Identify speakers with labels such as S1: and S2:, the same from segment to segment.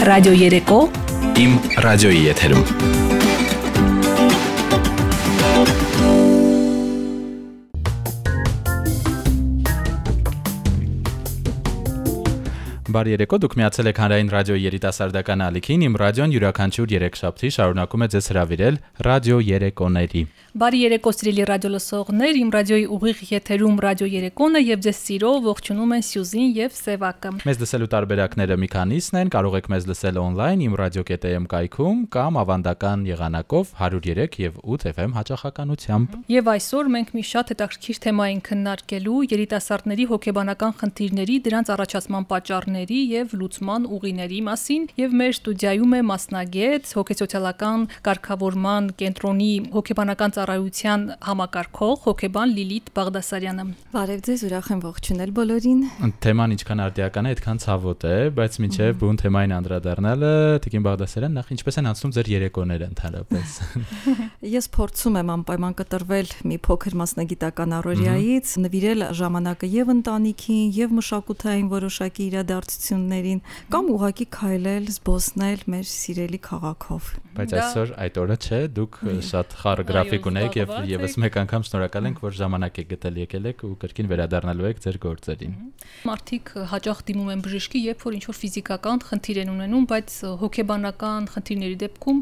S1: Ռադիո 3-ո
S2: Իմ ռադիոյի եթերում։ Բարի երեկո, դուք միացել եք Հանրային ռադիոյի երիտասարդական ալիքին։ Իմ ռադիոն յուրաքանչյուր 3 շաբթի շարունակում է ձեզ հրավիրել ռադիո երեկոների։
S1: Բարի երեկո, սիրելի ռադիո լսողներ, իմ ռադիոյի ուղիղ եթերում ռադիո երեկոն է եւ ձեզ սիրով ողջունում են Սյուզին եւ Սևակը։
S2: Մեզ լսելու տարբերակները մի քանիսն են, կարող եք մեզ լսել on-line իմ radio.am կայքում կամ ավանդական եղանակով 103 եւ 8 FM հաճախականությամբ։
S1: Եվ այսօր մենք մի շատ հետաքրքիր թեմա ենք քննարկելու երիտասարդների հոգեբանական խնդիրների, դրանց առաջացման պատճառների եւ լուծման ուղիների մասին եւ մեր ստուդիայում է մասնագետ հոգեսոցիալական կարգավորման կենտրոնի հոգեբանական ծառայության համակարգող հոգեբան Լիլիթ Բաղդասարյանը։
S3: Բարև ձեզ, ուրախ եմ ողջունել բոլորին։
S2: Թեման ինչքան արդիական է, այդքան ցավոտ է, բայց մինչև բուն թեմային անդրադառնալը, Տիկին Բաղդասարյան, նախ ինչպես են անցնում ձեր երեկոները ընդհանրապես։
S3: Ես փորձում եմ անպայման կտրվել մի փոքր մասնագիտական առօրյայից, նվիրել ժամանակը եւ ընտանիքին, եւ մշակութային որոշակի իրադարձություններին, կամ ուղակի քայլել, զբոսնել մեր սիրելի քաղաքով։
S2: Բայց այսօր այդ օրը չէ, դուք շատ խառը գրաֆիկ ունեք եւ եւս մեկ անգամ շնորհակալ ենք, որ ժամանակ եք գտել եկել եք ու կրկին վերադառնալու եք ձեր գործերին։
S1: Մարդիկ հաճախ դիմում են բժշկի, երբ որ ինչ որ ֆիզիկական խնդիր են ունենում, բայց հոգեբանական խնդիրների դեպքում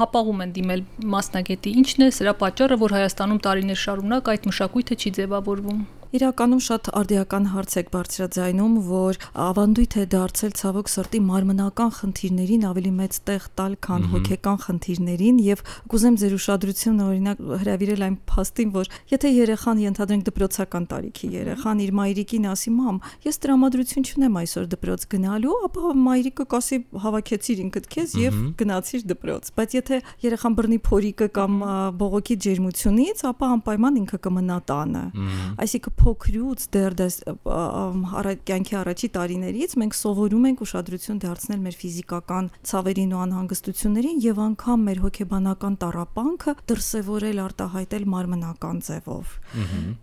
S1: հապաղում են դիմել մասնագետի։ Ինչն է սրա պատճառը, որ Հայաստանում տարիներ շարունակ այդ մշակույթը չի ձևավորվում։
S3: Իրականում շատ արդիական հարց եք բարձրաձայնում, որ ավանդույթ է դարձել ցավոք սրտի մարմնական խնդիրներին ավելի մեծ տեղ տալ, քան հոգեկան խնդիրներին եւ կուզեմ ձեր ուշադրությունը օրինակ հրավիրել այն փաստին, որ եթե երեխան ենթադրենք դպրոցական տարիքի երեխան իր մայրիկին ասի՝ «Մամ, ես տրամադրություն չունեմ այսօր դպրոց գնալու», ապա մայրիկը կասի՝ «Հավաքեցիր ինքդ քեզ եւ գնացիր դպրոց»։ Բայց եթե երեխան բռնի փորիկը կամ բողոքի ջերմությունից, ապա անպայման ինքը կմնա տանը։ Այսինքն փոքրուց դեռ դες կյանքի առաջի տարիներից մենք սովորում ենք ուշադրություն դարձնել մեր ֆիզիկական ցավերին ու անհանգստություններին եւ անգամ մեր հոգեբանական տարապանքը դրսեւորել արտահայտել մարմնական ձևով։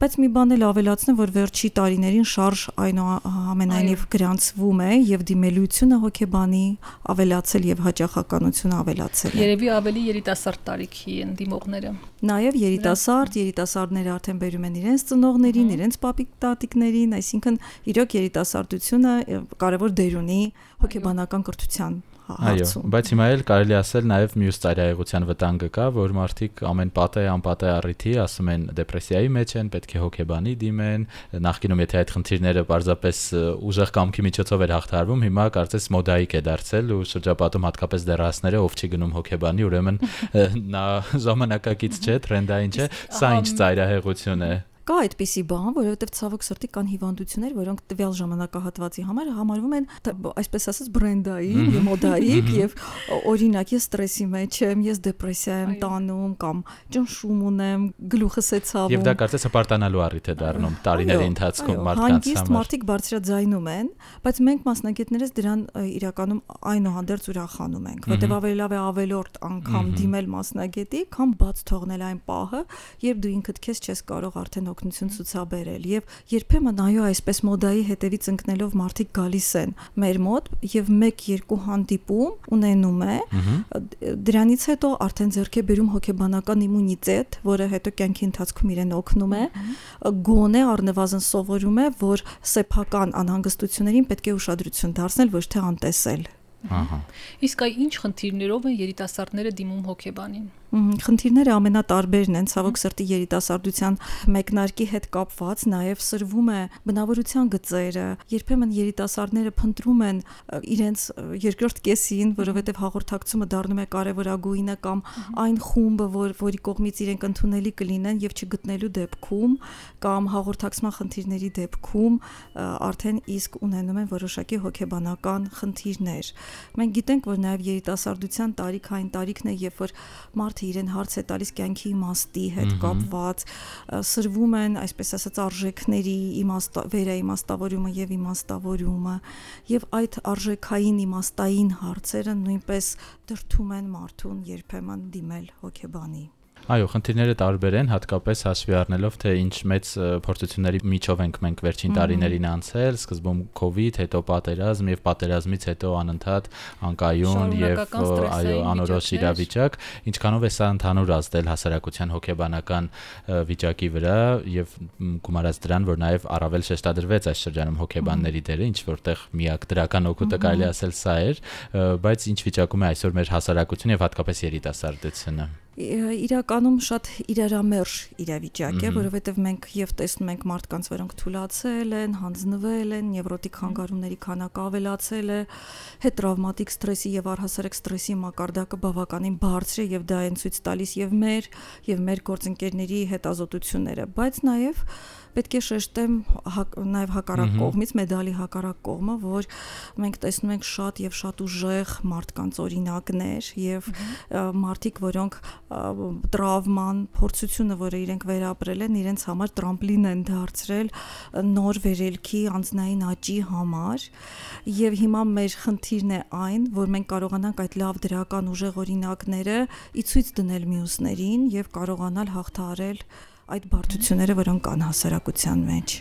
S3: Բայց մի բան էլ ավելացնեմ, որ վերջի տարիներին շարժ այնուամենայնիվ գրանցվում է եւ դիմելությունը հոգեբանի ավելացել եւ հաճախականությունը ավելացել
S1: Երևի ավելի երիտասարդ տարիքի են դիմողները։
S3: Նաեւ երիտասարդ, երիտասարդները արդեն բերում են իրենց ծնողներին, իրենց պապիկ տատիկներին, այսինքն իրոք երիտասարդությունը կարևոր դեր ունի հոգեբանական կրթության
S2: Այո, բայց հիմա էլ կարելի ասել նաև մյուս ծայրահեղության վտանգը կա, որ մարդիկ ամեն պատե անպատե առիթի ասում են դեպրեսիայի մեջ են, պետք է հոգեբանի դիմեն, նախկինում եթե այդ խնդիրները պարզապես ուժեղ կամքի միջոցով էր հաղթարվում, հիմա կարծես մոդայիկ է դարձել ու շրջապատում հատկապես դեռահասները ով չի գնում հոգեբանի, ուրեմն նա ժամանակակից չէ, տրենդային չէ, սա ինչ ծայրահեղություն է
S3: կա այդպիսի բան, որովհետև ցավոք սրտի կան հիվանդություններ, որոնք տվյալ ժամանակահատվածի համար համարվում են այսպես ասած բրենդային, մոդայիկ եւ օրինակ ես ստրեսի մեջ եմ, ես դեպրեսիա եմ տանում կամ ճնշում ունեմ, գլուխս է ցավում։
S2: Եվ դա կարծես հպարտանալու առիթ է դառնում տարիների ընթացքում մարդկանց համար։
S3: Հանգիստ մարդիկ բարձրաձայնում են, բայց մենք մասնագետներս դրան իրականում այնուհանդերձ ուրախանում ենք, որտեղ ավելի լավ է ավելորդ անգամ դիմել մասնագետի, քան բաց թողնել այն պահը, երբ դու ինքդ քեզ չես կարող արդեն օգնություն ցուցաբերել եւ երբեմն այո այսպես մոդայի հետևից ընկնելով մարդիկ գալիս են մեր մոտ եւ 1-2 հանդիպում ունենում է դրանից հետո արդեն ձեռք է բերում հոգեբանական իմունիտետ, որը հետո կյանքի ընթացքում իրեն օգնում է գոնե առնվազն սովորում է, որ սեփական անհանգստություններին պետք է ուշադրություն դարձնել, ոչ թե անտեսել։
S1: Ահա։ Իսկ այ ինչ խնդիրներով են երիտասարդները դիմում հոգեբանին։
S3: Խնդիրները ամենատարբերն են, ցավոք սրտի երիտասարդության մեկնարկի հետ կապված, նաև սրվում է բնավորության գծերը։ Երբեմն երիտասարդները փնտրում են իրենց երկրորդ կեսին, որովհետև հաղորդակցումը դառնում է կարևորագույնը կամ այն խումբը, որ որի կողմից իրենք ընդունելի կլինեն եւ չգտնելու դեպքում կամ հաղորդակցման խնդիրների դեպքում արդեն իսկ ունենում են որոշակի հոգեբանական խնդիրներ։ Մենք գիտենք, որ նաև երիտասարդության տարիքային տարիքն է, երբ որ մարդ մարդը իրեն հարց է տալիս կյանքի իմաստի հետ կապված, սրվում են, այսպես ասած, արժեքների իմաստ վերաիմաստավորումը եւ իմաստավորումը, եւ այդ արժեքային իմաստային հարցերը նույնպես դրթում են մարդուն երբեմն դիմել հոգեբանի։
S2: Այո, խնդիրները տարբեր են, հատկապես հաշվի առնելով թե ինչ մեծ փորձությունների միջով ենք մենք վերջին տարիներին անցել, սկզբում իդ, հետո պատերազմ եւ պատերազմից հետո անընդհատ անկայուն եւ այո, անորոշ իրավիճակ, ինչքանով է սա ընդհանուր ազդել հասարակության հոգեբանական վիճակի վրա եւ գումարած դրան, որ նաեւ առավել շեշտադրվեց այս շրջանում հոգեբանների դերը, ինչ որտեղ միակ դրական օգուտը կարելի ասել սա էր, բայց ինչ վիճակում է այսօր մեր հասարակությունը եւ հատկապես երիտասարդությունը
S3: իրականում շատ իրարամերժ իրավիճակ է, որովհետև մենք եւ տեսնում ենք մարդկանց, որոնք թուլացել են, հանձնվել են, նևրոտիկ հանգարումների քանակը ավելացել է, հետտրավմատիկ ստրեսի եւ առհասարակ ստրեսի մակարդակը բավականին բարձր է եւ դա են ցույց տալիս եւ մեր եւ մեր գործընկերների հետազոտությունները, բայց նաեւ պետք է շեշտեմ նաև հակառակ կողմից մեդալի հակառակ կողմը, որ մենք տեսնում ենք շատ եւ շատ ուժեղ մարդկանց օրինակներ եւ մարդիկ, որոնք տրավման, փորձությունը, որը իրենք վերապրել են, իրենց համար տրամպլին են դարձրել նոր վերելքի անznային աճի համար եւ հիմա մեր խնդիրն է այն, որ մենք կարողանանք այդ լավ դրական ուժեղ օրինակները ի ցույց դնել մյուսներին եւ կարողանալ հաղթահարել այդ բարդությունները, որոնք կան հասարակության մեջ։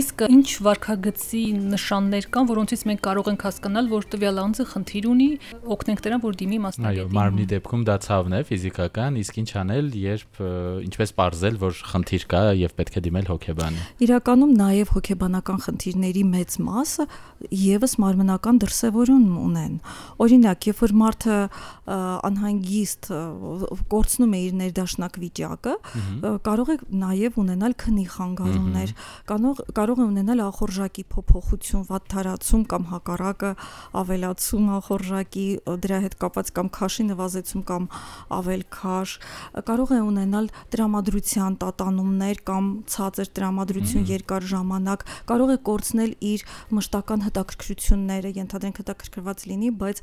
S1: Իսկ ինչ վարկագծի նշաններ կան, որոնցից մենք կարող ենք հասկանալ, որ տվյալ անձը խնդիր ունի, օգնենք դրան, որ դիմի մասնագետին։
S2: Այո, մարմնի դեպքում դա ցավն է ֆիզիկական, իսկ ինչ անել, երբ ինչպես ողրզել, որ խնդիր կա եւ պետք է դիմել հոգեբանի։
S3: Իրականում նաեւ հոգեբանական խնդիրների մեծ մասը եւս մարմնական դրսևորում ունեն։ Օրինակ, երբ որ մարդը անհանգիստ կորցնում է իր ներդաշնակ վիճակը, կարող է նաև ունենալ քնի խանգարումներ, կարող կարող է ունենալ ախորժակի փոփոխություն, վատթարացում կամ հակառակը ավելացում ախորժակի դրա հետ կապված կամ քաշի նվազեցում կամ ավել քաշ, կարող է ունենալ տրամադրության տատանումներ կամ ցածր տրամադրություն երկար ժամանակ, կարող է կորցնել իր մշտական հետաքրքրությունները, ենթադրենք հետաքրքրված լինի, բայց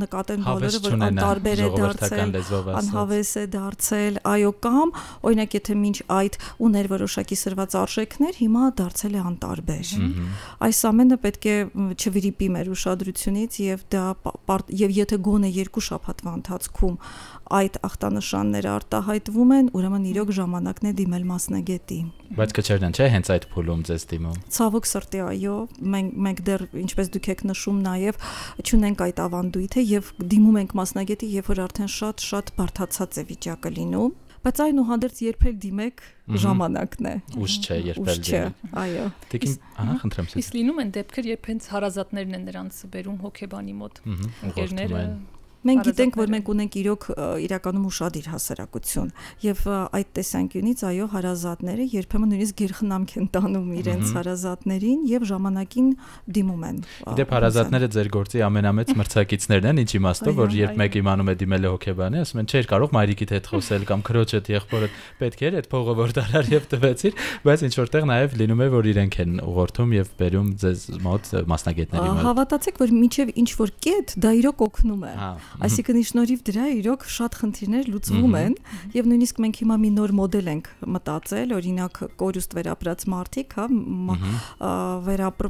S3: նկատեն բոլորը որ անտարբեր է դարձել, անհավես է դարձել, այո կամ օրինակ եթե մինչ այդ ուներ որոշակի սրված արժեքներ, հիմա դարձել է անտարբեր։ Այս ամենը պետք է չվիրիպի մեր ուշադրությունից եւ դա եւ եթե գոնե երկու շաբաթվա ընթացքում այդ ախտանշանները արտահայտվում են, ուրեմն իրոք ժամանակն է դիմել մասնագետի։
S2: Բայց կչերնան, չէ, հենց այդ փուլում ձեզ դիմում։
S3: Ցավոք սրտի, այո, մենք մենք դեռ ինչպես դուք եք նշում նաև ճունենք այդ ավանդույթը եւ դիմում ենք մասնագետի, երբ որ արդեն շատ-շատ բարթացած է վիճակը լինում բայց այնուհանդերձ երբել դիմեք ժամանակն է
S2: ուշ չէ երբել
S3: դիմեք այո
S2: դեկին ահա խնդրեմ
S1: իսկ լինում են դեպքեր երբ հենց հարազատներն են նրանց բերում հոգեբանի մոտ ընկերները
S3: Մենք գիտենք, որ մենք ունենք իրոք իրականում ուրشادիր հասարակություն եւ այդ տեսանկյունից այո հարազատները երբեմն նույնիսկ գերխնամք են տանում իրենց հարազատներին եւ ժամանակին դիմում են։
S2: Իդեպ հարազատները ձեր գործի ամենամեծ մրցակիցներն են, ինչ իմաստով, որ երբ մեկ իմանում է դիմել է հոկեբանի, ասում են, չէր կարող մայրիկիդ հետ խոսել կամ քրոջդ, եղբորդ, պետք էր այդ փողը որ դարար եւ տվեցիր, բայց ինչ որտեղ նաեւ լինում է, որ իրենք են ուղղորդում եւ բերում ձեզ մոտ մասնագետների
S3: մոտ։ Հավատացեք, որ միջև ինչ որ կետ դա իրոք օգնում է։ Հա Այսինքն ի շնորհիվ դրա իրոք շատ խնդիրներ լուծվում են եւ նույնիսկ մենք հիմա մի նոր մոդել ենք մտածել, օրինակ կորուստ վերապրած մարդիկ, հա, վերապ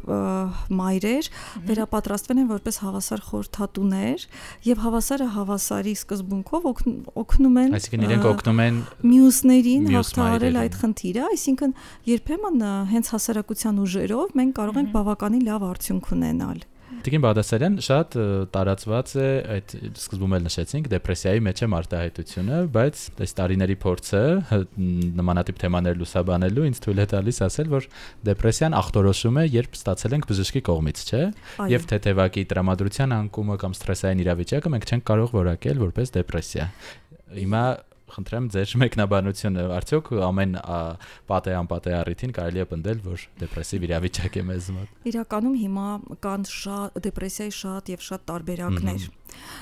S3: մայրեր վերապատրաստվել են որպես հավասար խորթատուներ եւ հավասարը հավասարի սկզբունքով օգնում են
S2: Այսինքն իրենք օգնում են
S3: մյուսներին հաղթահարել այդ խնդիրը, այսինքն երբեմն հենց հասարակության ուժերով մենք կարող ենք բավականին լավ արդյունք ունենալ։
S2: Տիկին Բադասարյան շատ տարածված է այդ սկզբում էլ նշեցինք դեպրեսիայի մեջ է մարտահայտությունը, բայց այս տարիների փորձը նմանատիպ թեմաներ լուսաբանելու ինձ թույլ է տալիս ասել, որ դեպրեսիան ախտորոշում է, երբ ստացել ենք բժշկի կողմից, չէ՞։ Եվ թեթևակի տրամադրության անկումը կամ սթրեսային իրավիճակը մենք չենք կարող որակել որպես դեպրեսիա։ Հիմա խնդրեմ ձեր մեկնաբանությունը արդյոք ամեն պատե անպատե առիթին կարելի է պնդել որ դեպրեսիվ իրավիճակ է մեզ մոտ
S3: իրականում հիմա կան շատ դեպրեսիայի շատ եւ շատ տարբերակներ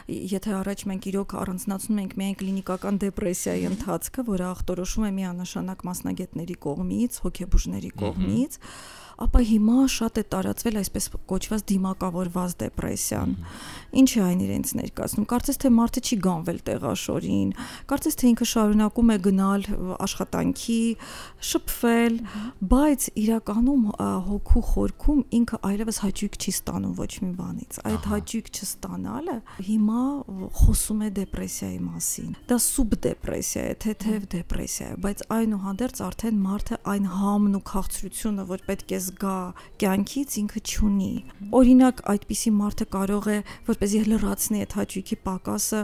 S3: եթե առաջ մենք իրոք առանձնացնում ենք միայն կլինիկական դեպրեսիայի ընթացքը որը ախտորոշում է միանշանակ մասնագետների կողմից հոգեբուժների կողմից ապա հիմա շատ է տարածվել այսպես կոչված դիմակավորված դեպրեսիան։ Ինչ է այն իրենց ներկայացնում։ Կարծես թե մարդը չի գանվել տեղաշորին, կարծես թե ինքը շարունակում է գնալ աշխատանքի, շփվել, բայց իրականում հոգու խորքում ինքը այլևս հաճույք չի ստանում ոչ մի բանից։ Այդ հաճույք չստանալը հիմա խոսում է դեպրեսիայի մասին։ Դա սուբդեպրեսիա է, թեթև դեպրեսիա է, բայց այնուհանդերձ արդեն մարդը այն համն ու քաղցրությունը, որ պետք է զգա կյանքից ինքը չունի։ Օրինակ, այդպիսի մարդը կարող է, որպեսզի լրացնի այդ հաճույքի պակասը,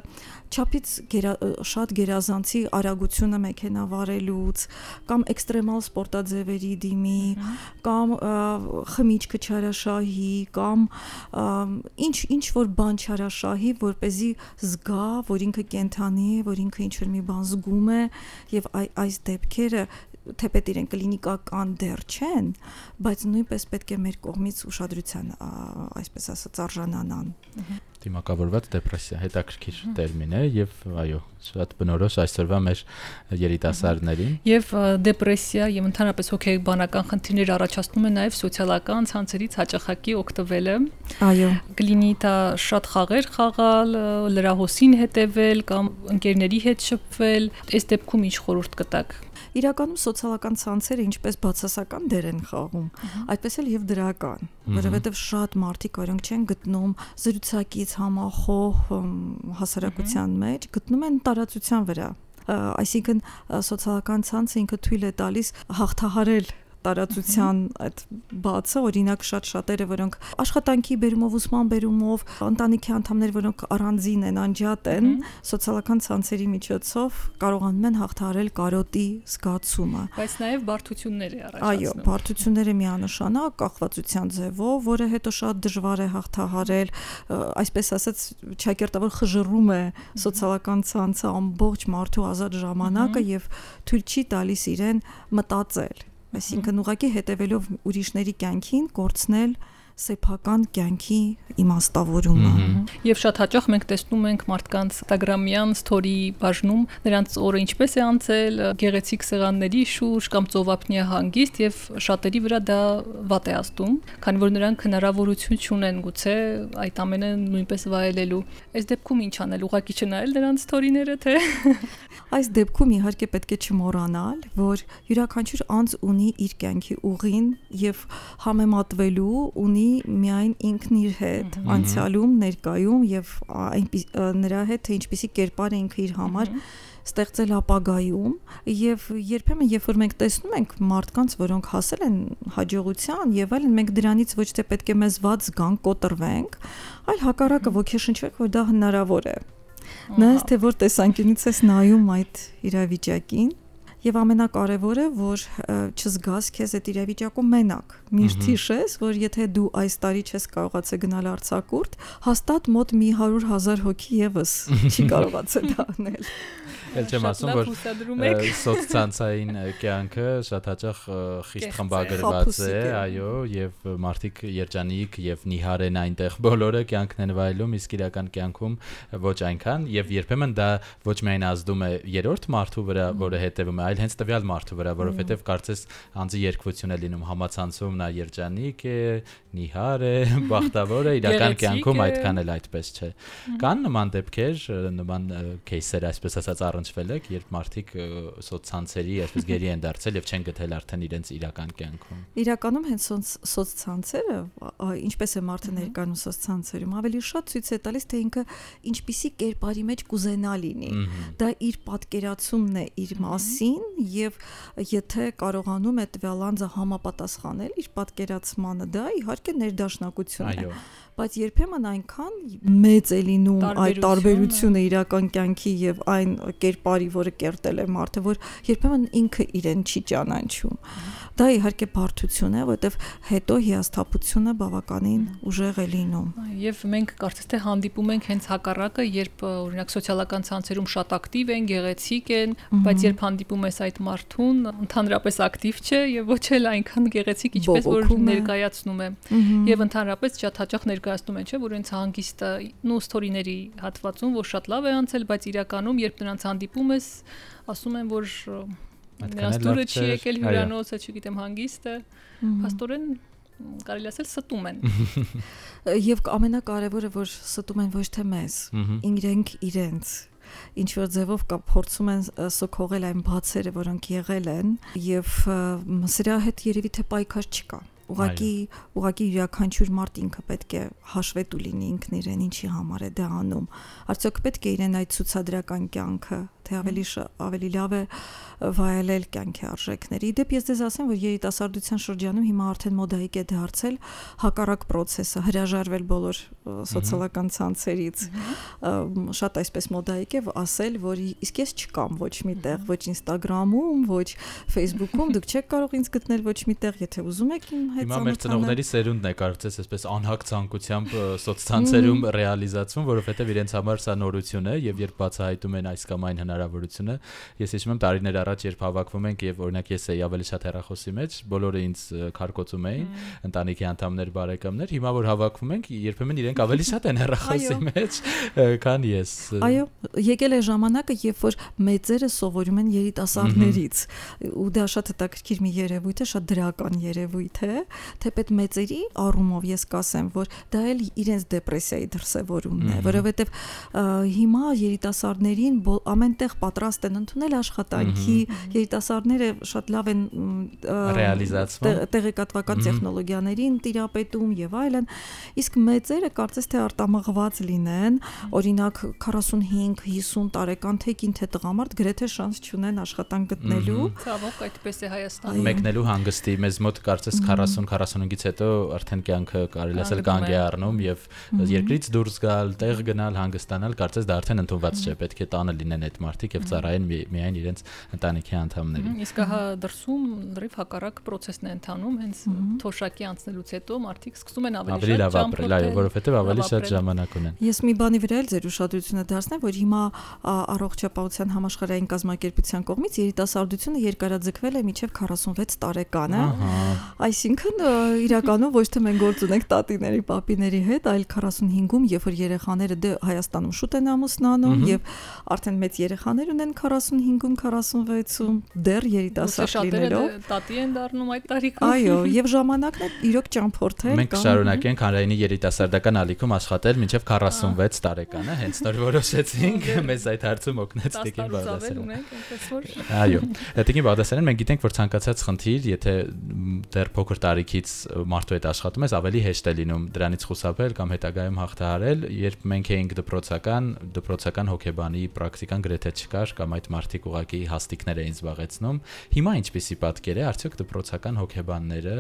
S3: չափից գերա, շատ գերազանցի արագությունը մեքենա վարելուց կամ էքստրեմալ սպորտաձևերի դիմի կամ խմիչքը չարաշահի կամ ինչ ինչ որ բան չարաշահի, որ เป զի զգա, որ ինքը կենթանի է, որ ինքը ինչ որ մի բան զգում է եւ այ, այս դեպքերը թեպետ իրեն կլինիկական դեռ չեն, բայց նույնպես պետք է մեր կողմից ուշադրության, այսպես ասած, արժանանան։
S2: Դիմակավորված դեպրեսիա հետաքրքիր տերմին է եւ այո, շատ բնորոշ այսօրվա մեր երիտասարդներին։
S1: Եվ դեպրեսիա եւ ընդհանրապես հոգեբանական խնդիրներ առաջացնում է նաեւ սոցիալական ցանցերից հաճախակի օգտվելը։
S3: Այո։
S1: Կլինի դա շատ խաղեր խաղալ, լրահոսին հետևել կամ ընկերների հետ շփվել։ Այս դեպքում ինչ խորհուրդ կտաք
S3: իրականում սոցիալական ցանցերը ինչպես բացասական դեր են խաղում, այդպես էլ եւ դրական, որովհետեւ շատ մարդիկ, որոնք չեն գտնում զրուցակից համախոհ հասարակության մեջ, գտնում են տարածության վրա այսինքն սոցիալական ցանցը ինքը թույլ է տալիս հաղթահարել տարածության այդ բացը, օրինակ շատ շատերը, որոնք աշխատանքի բերումով, ուսման բերումով, ընտանիքի անդամներ, որոնք առանձին են, անջատ են, սոցիալական ցանցերի միջոցով կարողանում են հաղթահարել կարոտի զգացումը։
S1: Բայց նաև բարդություններ է առաջացնում։
S3: Այո, բարդությունները միանշանակ կախվածության ձևով, որը հետո շատ դժվար է հաղթահարել, այսպես ասած, ճակերտավոր խժռում է սոցիալական ցանցը ամբողջ մարդու ազատ ժամանակը եւ թույլ չի տալիս իրեն մտածել Այսինքն ուղղակի հետևելով ուրիշների կյանքին կորցնել սեփական կյանքի իմաստավորումը։
S1: Եվ շատ հաճախ մենք տեսնում ենք մարդկանց Instagram-յան story բաժնում նրանց օրը ինչպես է անցել, գեղեցիկ սեղանների շուրջ կամ ծովափնյա հանգիստ եւ շատերի վրա դա վատ է ազդում, քանի որ նրանք հնարավորություն չունեն գուցե այդ ամենը նույնպես վայելելու։ Այս դեպքում ինչ անել, ուղակի չնայել նրանց story-ները, թե?
S3: Այս դեպքում իհարկե պետք է չմոռանալ, որ յուրաքանչյուր անձ ունի իր կյանքի ուղին եւ համեմատվելու ունի ունի միայն ինքն իր հետ անցյալում, ներկայում եւ այնպես նրա հետ թե ինչպիսի կերպար է ինքը իր համար ստեղծել ապագայում եւ երբեմն երբ որ մենք տեսնում ենք մարդկանց, որոնք հասել են հաջողության եւ այլն, մենք դրանից ոչ թե պետք է մեզ ված զգանք, կոտրվենք, այլ հակառակը ոգեշնչվենք, որ դա հնարավոր է։ Նայած թե որ տեսանկյունից ես նայում այդ իրավիճակին, Եվ ամենակարևորը, որ չզգաս քեզ այդ իրավիճակում մենակ։ Միշտ հիշես, որ եթե դու այս տարի չես կարողացել գնալ Արցակուրտ, հաստատ մոտ մի 100.000 հոգի եւս չի կարողացել դա անել։
S2: Էլ չեմ ասում, որ սոցցանցային կյանքը շատ հաճախ խիստ խմբագրված է, այո, եւ մարդիկ երջանիկ եւ նիհար են այնտեղ բոլորը կյանքն են վայելում, իսկ իրական կյանքում ոչ այնքան եւ երբեմն դա ոչ միայն ազդում է երրորդ մարդու վրա, որը հետեւում է, այլ հենց տվյալ մարդու վրա, որովհետեւ կարծես անձի երկվություն է լինում համացանցում նա երջանիկ է, նիհար է, բախտավոր է, իրական կյանքում այդքան էլ այդպես չէ։ Կան նման դեպքեր, նման кейսեր, այսպես ասած, առ առնչվել եք, երբ մարդիկ սոցցանցերի այսպես գերի են դարձել եւ չեն գտել արդեն իրենց իրական կյանքում։
S3: Իրականում հենց սոցցանցերը, ինչպես է մարդը ներկայանում սոցցանցերում, ավելի շատ ցույց է տալիս, թե ինքը ինչպիսի կերպարի մեջ կուզենա լինի։ Դա իր պատկերացումն է իր մասին եւ եթե կարողանում է տվյալ անձը համապատասխանել իր պատկերացմանը, դա իհարկե ներդաշնակություն է։ Այո բայց երբեմն այնքան մեծ է լինում այդ տարբերությունը իրական կյանքի եւ այն կերպարի, որը կերտել է մարդը, որ երբեմն ինքը իրեն չի ճանաչում։ Դա իհարկե բարդություն է, որովհետեւ հետո հիասթափությունը բավականին ուժեղ է լինում։
S1: Եվ մենք կարծես թե հանդիպում ենք հենց հակառակը, երբ օրինակ սոցիալական ցանցերում շատ ակտիվ են, գեղեցիկ են, բայց երբ հանդիպում ես այդ մարդուն, ընդհանրապես ակտիվ չէ եւ ոչ էլ այնքան գեղեցիկ, ինչպես որ ներկայացնում է։ Եվ ընդհանրապես շատ հաճախ ներկայացնում են, չէ, որ ինձ հանգիստը նո ստորիների հատվածում, որ շատ լավ է անցել, բայց իրականում երբ նրանց հանդիպում ես, ասում են, որ Դուրը չի եկել հյուրանոցը, չգիտեմ, հանգիստը։ Փաստորեն կարելի ասել ստում են։
S3: Եվ ամենակարևորը որ ստում են ոչ թե մեզ, իրենք իրենց ինչ որ ձևով կա փորձում են սոքողել այն բացերը, որոնք եղել են եւ սրա հետ երևի թե պայքար չկա ուղակի ուղակի յուրաքանչյուր մարդ ինքը պետք է հաշվետու լինի ինքն իրեն ինչի համար է դա անում արդյոք պետք է իրեն այդ ցուցադրական կյանքը թե ավելի ավելի լավ է վայելել կյանքի արժեքների։ Իդեպ ես դες ասեմ, որ երիտասարդության շրջանում հիմա արդեն մոդայիկ է դարձել հակառակ process-ը, հրաժարվել բոլոր սոցիալական ցանցերից։ Շատ այսպես մոդայիկ է ասել, որ իսկ ես չկամ ոչ միտեղ, ոչ Instagram-ում, ոչ Facebook-ում, դուք չեք կարող ինձ գտնել ոչ միտեղ, եթե ուզում եք իմ հետ
S2: Հիմա մեր ծնողների սերունդն է կարծես այսպես անհակ ցանկությամբ սոցցանցերում ռեալիզացվում, որովհետև իրենց համար սա նորություն է եւ երբ բացահայտում են այս կամ այն հնարավորությունը, ես հիշում եմ տարիներ առաջ երբ հավաքվում ենք եւ օրինակ ես էի ավելի շատ հեռախոսի մեջ, բոլորը ինձ քարկոծում էին, ընտանիքի անդամներ, բարեկամներ, հիմա որ հավաքվում ենք, երբեմն իրենք ավելի շատ են հեռախոսի մեջ, քան ես։
S3: Այո, եկել է ժամանակը, երբ որ մեծերը սովորում են երիտասարդներից, ու դա շատ հետաքրքիր մի երևույթ է, շատ դրական երևույթ է, թեպետ մեծերի առումով ես կասեմ, որ դա էլ իրենց դեպրեսիայի դրսևորումն է, որովհետև հիմա երիտասարդներին ամենտեղ պատրաստ են ընդունել աշխատանքի երիտասարդները շատ լավ են
S2: ռեալիզացվում
S3: տեղեկատվական տեխնոլոգիաներին տիրապետում եւ այլն իսկ մեծերը կարծես թե արտամղված լինեն օրինակ 45-50 տարեկան թե կին թե տղամարդ գրեթե շանս չունեն աշխատանք գտնելու
S1: ցավոք այդպես է Հայաստանում
S2: մեկնելու հանգստի մեզ մոտ կարծես 40-45-ից հետո արդեն կյանքը կարելի ասել կանգ է առնում եւ երկրից դուրս գալ, տեղ գնալ, հանգստանալ, կարծես դա արդեն ընդունված չէ, պետք է տանը լինեն այդ մարդիկ եւ ծառայեն միայն իրենց ընտանիքի անդամներին։
S1: Իսկ հա դրսում լրիվ հակառակ process-ն է ընթանում, հենց թոշակի անցնելուց հետո մարդիկ սկսում են ավելի
S2: շատ ապրել, այո, որովհետեւ ավելի շատ ժամանակ ունեն։
S3: Ես մի բանի վրա էլ ձեր ուշադրությունը դարձնեմ, որ հիմա առողջապահության համաշխարհային կազմակերպության կողմից երիտասարդությունը երկարաձգվել է մինչև 46 տարեկանը։ Այսինքն իրականում ոչ թե մենք գործ ունենք տատիների, պապիների հետ, այլ 45-ում, երբ որ երեխաները դե Հայաստանում շուտ են ամուսնանում եւ արդեն մեծ երեխաներ ունեն 45-ում, 46-ում դեռ երիտասարդ լինելով
S1: տատի են դառնում այդ տարիքում։
S3: Այո, եւ ժամանակն է իրոք ճամփորդել։
S2: Մենք շարունակենք հանրայինի երիտասարդական ալիքում աշխատել մինչև 46 տարեկանը, հենց նոր որոշեցինք մեզ այդ հարցում օգնեց Տիկին Բաղդասարյանը։ Այո, Տիկին Բաղդասարյանը մենք գիտենք, որ ցանկացած խնդիր, եթե դեռ փոքր տարիքից մարդու հետ աշխատում ես, ավելի հեշտ է լինում դրանից խուսափել կամ հետագայում հաղթահարել, երբ մենք էինք դպրոցական, դպրոցական հոգեբանի պրակտիկան գրեթե չկար կամ այդ մարդիկ ուղակի հաստիկներ էին զբաղեցնում։ Հիմա ինչպեսի պատկեր է, արդյոք դպրոցական հոգեբանները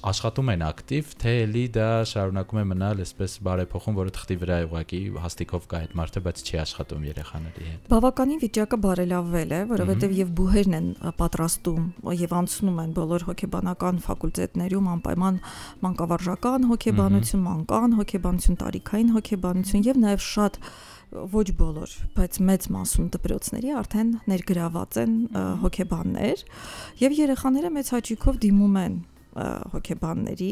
S2: աշխատում են ակտիվ, թե էլի դա շարունակում է մնալ այսպես բարեփոխում, որը թղթի վրա է ուղակի հաստիկով կա այդ մարդը, բայց չի աշխատում երեխաների հետ։
S3: Բավականին վիճակը բարելավվել է, որովհետև եւ բուհերն են պատրաստում եւ անցնում են բոլոր հոգեբանական ֆակուլտետներում անպայման մանկավարժական հոգեբանություն, մանկան հոգեբանություն, տարիքային հոգեբանություն եւ նաեւ շատ ոչ բոլոր, բայց մեծ մասում դպրոցների արդեն ներգրաված են հոգեբաններ եւ երեխաները մեծ հաճույքով դիմում են հոգեբանների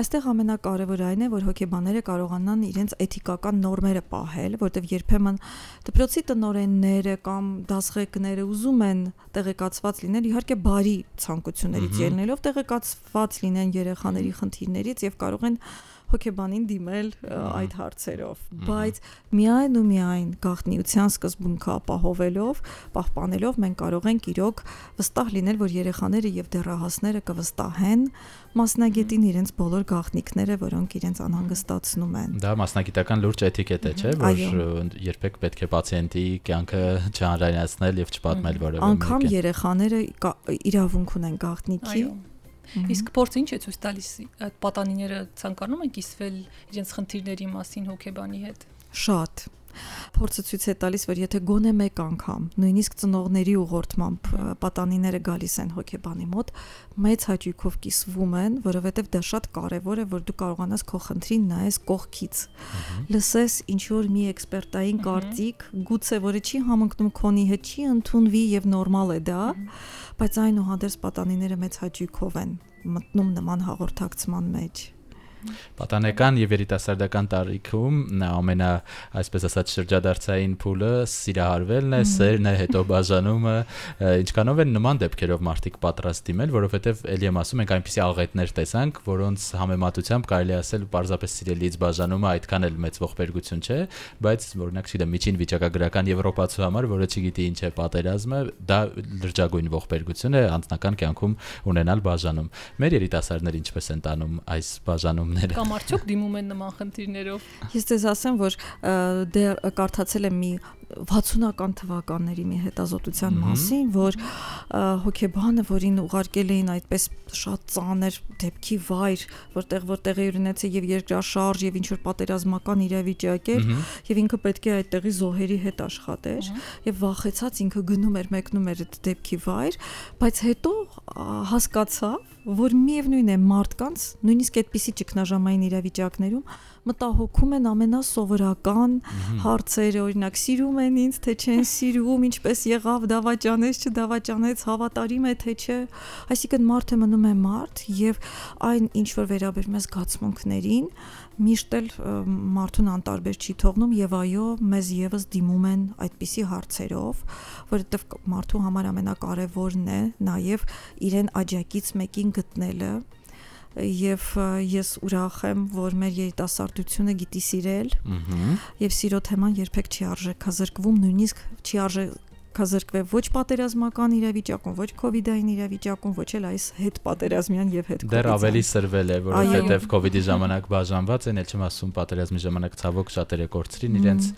S3: այստեղ ամենակարևորը այն է որ հոգեբանները կարողանան իրենց էթիկական նորմերը պահել որտեղ երբեմն դպրոցի տնօրենները կամ դասղեկները ուզում են տեղեկացված լինել իհարկե բարի ցանկություններից ելնելով տեղեկացված լինեն երեխաների խնդիրներից եւ կարող են հոգեբանին դիմել այդ հարցերով, բայց միայն ու միայն գաղտնիության սկզբունքը ապահովելով, պահպանելով մենք կարող ենք իրոք վստահ լինել, որ երեխաները եւ դեռահասները կվստահեն մասնագետին իրենց բոլոր գաղտնիքները, որոնք իրենց անհանգստացնում են։
S2: Դա մասնագիտական լուրջ էթիկետ է, չէ՞, որ երբեք պետք է պացիենտի կյանքը չանրայնացնել եւ չպատմել որևէ
S3: մեկը։ Անկամ երեխաները իրավունք ունեն գաղտնիքի
S1: Իսկ փորձը ինչ է ցույց տալիս այդ պատանիները ցանկանում են կիսվել իրենց խնդիրների մասին հոգեբանի հետ։
S3: Շատ փորձը ցույց է տալիս, որ եթե գոնե մեկ անգամ, նույնիսկ ծնողների ուղղորդմամբ պատանիները գալիս են հոգեբանի մոտ, մեծ հաճույքով կիսվում են, որովհետև դա շատ կարևոր է, որ դու կարողանաս քո խնդրին նայես կողքից։ Լսես ինչ որ մի էքսպերտային կարծիք, գուցե որը չի համընկնում քոնի հետ, չի ընդունվի եւ նորմալ է դա, բայց այնուհանդերձ պատանիները մեծ հաճույքով են մտնում նման հաղորդակցման մեջ։
S2: Պատանեկան եւ երիտասարդական տարիքում ամենա, այսպես ասած, շրջադարձային փուլը սիրահարվելն է, սերն է, հետո բաժանումը, ինչքանով են նման դեպքերով մարդիկ պատրաստ դիմել, որովհետեւ ելի եմ ասում, մենք այնպիսի աղետներ տեսանք, որոնց համեմատությամբ կարելի ասել պարզապես սիրելիից բաժանումը այդքան էլ մեծ ողբերգություն չէ, բայց օրինակ, չգիտեմ, միջին վիճակագրական եվրոպացու համար, որը չգիտի ինչ է պատերազմը, դա լրջագույն ողբերգություն է անձնական կյանքում ունենալ բաժանում։ Մեր երիտասարդները ինչպես են տանում այս բաժանումները։
S1: Կամ արդյոք դիմում են նման խնդիրներով։
S3: Ես դες ասեմ, որ դեռ կարդացել եմ մի 60-ական թվականների մի հետազոտության մասին, որ հոկեբանը, որին ուղարկել էին այդպես շատ ծանր դեպքի վայր, որտեղ որտեղ է ունեցել եւ երկրաշարժ եւ ինչ որ պատերազմական իրավիճակ էր, եւ ինքը պետք է այդտեղի զոհերի հետ աշխատեր եւ վախեցած ինքը գնում էր, մեկնում էր այդ դեպքի վայր, բայց հետո հասկացավ, որ միևնույն է մարդկանց նույնիսկ այդպիսի ճգնաժամային իրավիճակներում մտահոգում են ամենասովորական հարցերը, օրինակ սիրում են ինձ, թե չեն սիրում, ինչպես եղավ, դավաճանեց, չդավաճանեց, հավատարիմ է թե չէ։ Այսինքն մարդը մնում է մարդ եւ այն ինչ որ վերաբերում է զգացմունքներին, միշտ էլ մարդուն անտարբեր չի թողնում եւ այո, մեզ եւս դիմում են այդպիսի հարցերով, որովհետեւ մարդու համար ամենակարևորն է նաեւ իրեն աջակից մեկին գտնելը եւ ես ուրախ եմ, որ մեր երիտասարդությունը գիտի սիրել։ Եվ սիրո թեման երբեք չի արժեքազրկվում, նույնիսկ չի արժե կազրկվե ոչ պատերազմական իրավիճակում, ոչ կ ូវ իդային իրավիճակում, ոչ էլ այս հետ պատերազմյան եւ հետ
S2: Դեռ ավելի սրվել է, որովհետեւ կ ូវ իդի ժամանակ բաժանված են, ել չեմ ասում պատերազմի ժամանակ ցավոք շատերը կորցրին իրենց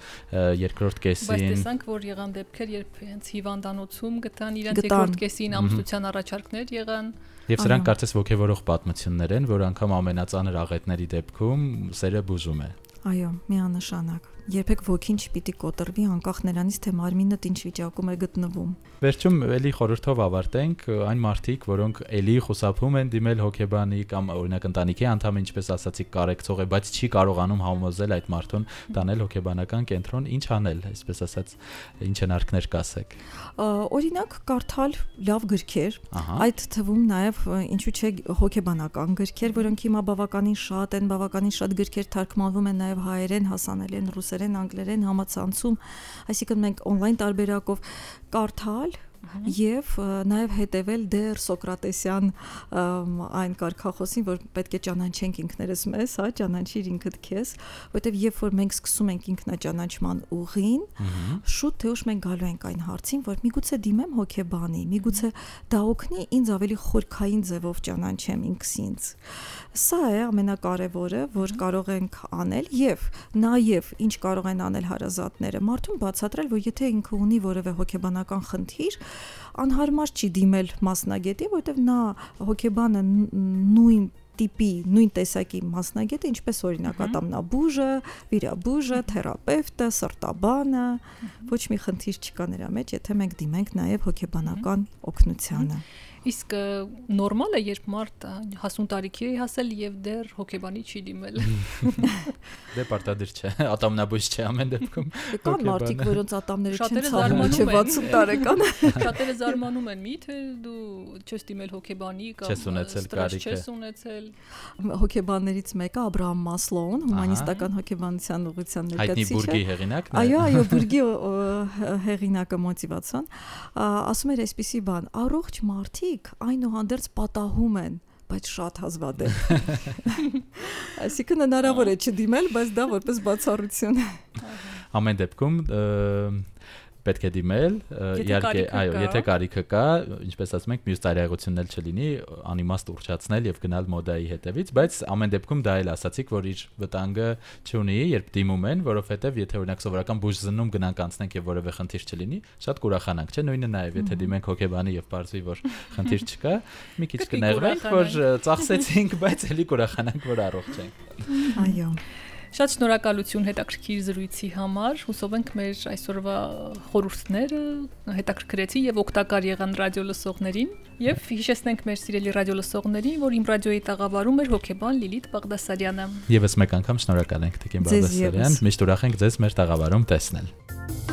S2: երկրորդ կեսին։
S1: Բայց տեսանք, որ եղան դեպքեր, երբ հենց հիվանդանոցում գտան իրենց երկրորդ կեսին ամուսնության առաջարկներ եղան
S2: Եվ սրանք կարծես ողջևորող պատմություններ են, որ անգամ ամենածանր աղետների դեպքում սերը բուժում է։
S3: Այո, միանշանակ երբեք ոգին չպիտի կոտրվի անկախ նրանից թե մարմինդ ինչ վիճակում է գտնվում։
S2: Վերջում էլի խորհրդով ավարտենք այն մարդիկ, որոնք էլի խուսափում են դիմել հոկեբանի կամ օրինակ ընտանիքի անդամ, ինչպես ասացի, կարեկցող է, բայց չի կարողանում համոզել այդ մարդուն տանել հոկեբանական կենտրոն, ինչ անել, այսպես ասած, ինչ հնարքներ կասեք։
S3: Օրինակ կարդալ լավ գրքեր, այդ թվում նաև ինչու՞ չէ հոկեբանական գրքեր, որոնք հիմա բավականին շատ են, բավականին շատ գրքեր թարգմանվում են նաև հայերեն, հասանել են ռուսերեն ռուսերեն, անգլերեն համացանցում, այսինքն մենք on-line տարբերակով կարդալ եւ նաեւ հետեւել դեր Սոկրատեսյան այն կարգախոսին, որ պետք է ճանաչենք ինքներս մեզ, հա, ճանաչիր ինքդ քեզ, որովհետեւ երբ որ մենք սկսում ենք ինքնաճանաչման ուղին, շուտ թե ուշ մենք գալու ենք այն հարցին, որ միգուցե դիմեմ հոգեբանի, միգուցե դա օգնի ինձ ավելի խորքային ձևով ճանաչեմ ինքս ինձ։ Սա է ամենակարևորը, որ կարող ենք անել եւ նաեւ ինչ կարող են անել հարազատները, մարդուն բացատրել, որ եթե ինքը ունի որևէ հոգեբանական խնդիր, անհարմար չի դիմել մասնագետի, որովհետև նա հոգեբանը նույն տիպի նույն տեսակի մասնագետը, ինչպես օրինակ ատամնաբուժը, վիրաբուժը, թերապևտը, սրտաբանը, ոչ մի խնդիր չկա նրա մեջ, եթե մենք դիմենք նաև հոգեբանական օգնությանը։
S1: Իսկ նորմալ է, երբ մարդ հասուն տարիքի է հասել եւ դեռ հոգեբանի չի դիմել։
S2: Դե պարտադիր չէ, ատամնաբույս չէ ամեն դեպքում։
S3: Կան մարդիկ, որոնց ատամները չեն ցավում, չէ 60 տարեկան։
S1: Շատերը զարմանում են, միթե դու չես դիմել հոգեբանի կամ
S2: չես ունեցել կարիքը։
S1: Չես ունեցել։
S3: Հոգեբաններից մեկը Աբրահամ Մասլոուն, հումանիստական հոգեբանության ուղղության
S2: ներկայացուցիչը։ Հայտնի բուրգի հեղինակն է։
S3: Այո, այո, բուրգի հեղինակը մոտիվացիոն, ասում էր այսպիսի բան. առողջ մարդիկ մարդիկ այնուհանդերձ պատահում են բայց շատ հազվադեպ։ Այսինքն հնարավոր է չդիմել, բայց դա որպես բացառություն է։
S2: Ամեն դեպքում պետք է դիմել, իհարկե, այո, եթե կարիքը կա, ինչպես ասում ենք, մյուս տարիեղությունն էլ չլինի, անիմաստ ուռճացնել եւ գնալ մոդայի հետևից, բայց ամեն դեպքում դա էլ ասացիք, որ իր վտանգը չունի, երբ դիմում են, որովհետեւ եթե օրինակ սովորական բուժզննում գնանք անցնենք եւ որևէ խնդիր չլինի, շատ կուրախանանք, չէ՞, նույնը նաեւ եթե դիմենք հոկեբանի եւ բարձվի, որ խնդիր չկա, մի քիչ կներվենք, որ ծախսեցինք, բայց էլի կուրախանանք, որ առողջ ենք։
S3: Այո։
S1: Շատ շնորհակալություն հետաքրքիր զրույցի համար։ Հուսով ենք մեր այսօրվա խորհուրդները հետաքրքրեցին եւ օգտակար եղան ռադիո լսողներին եւ հիշեցնենք մեր սիրելի ռադիո լսողներին, որ իմ ռադիոյի տաղավարում էր հոկեբան Լիլիթ Բաղդասարյանը։
S2: Եվս մեկ անգամ շնորհակալ ենք Տիկին Բաղդասարյան։ Միշտ ուրախ ենք ձեզ մեր տաղավարում տեսնել։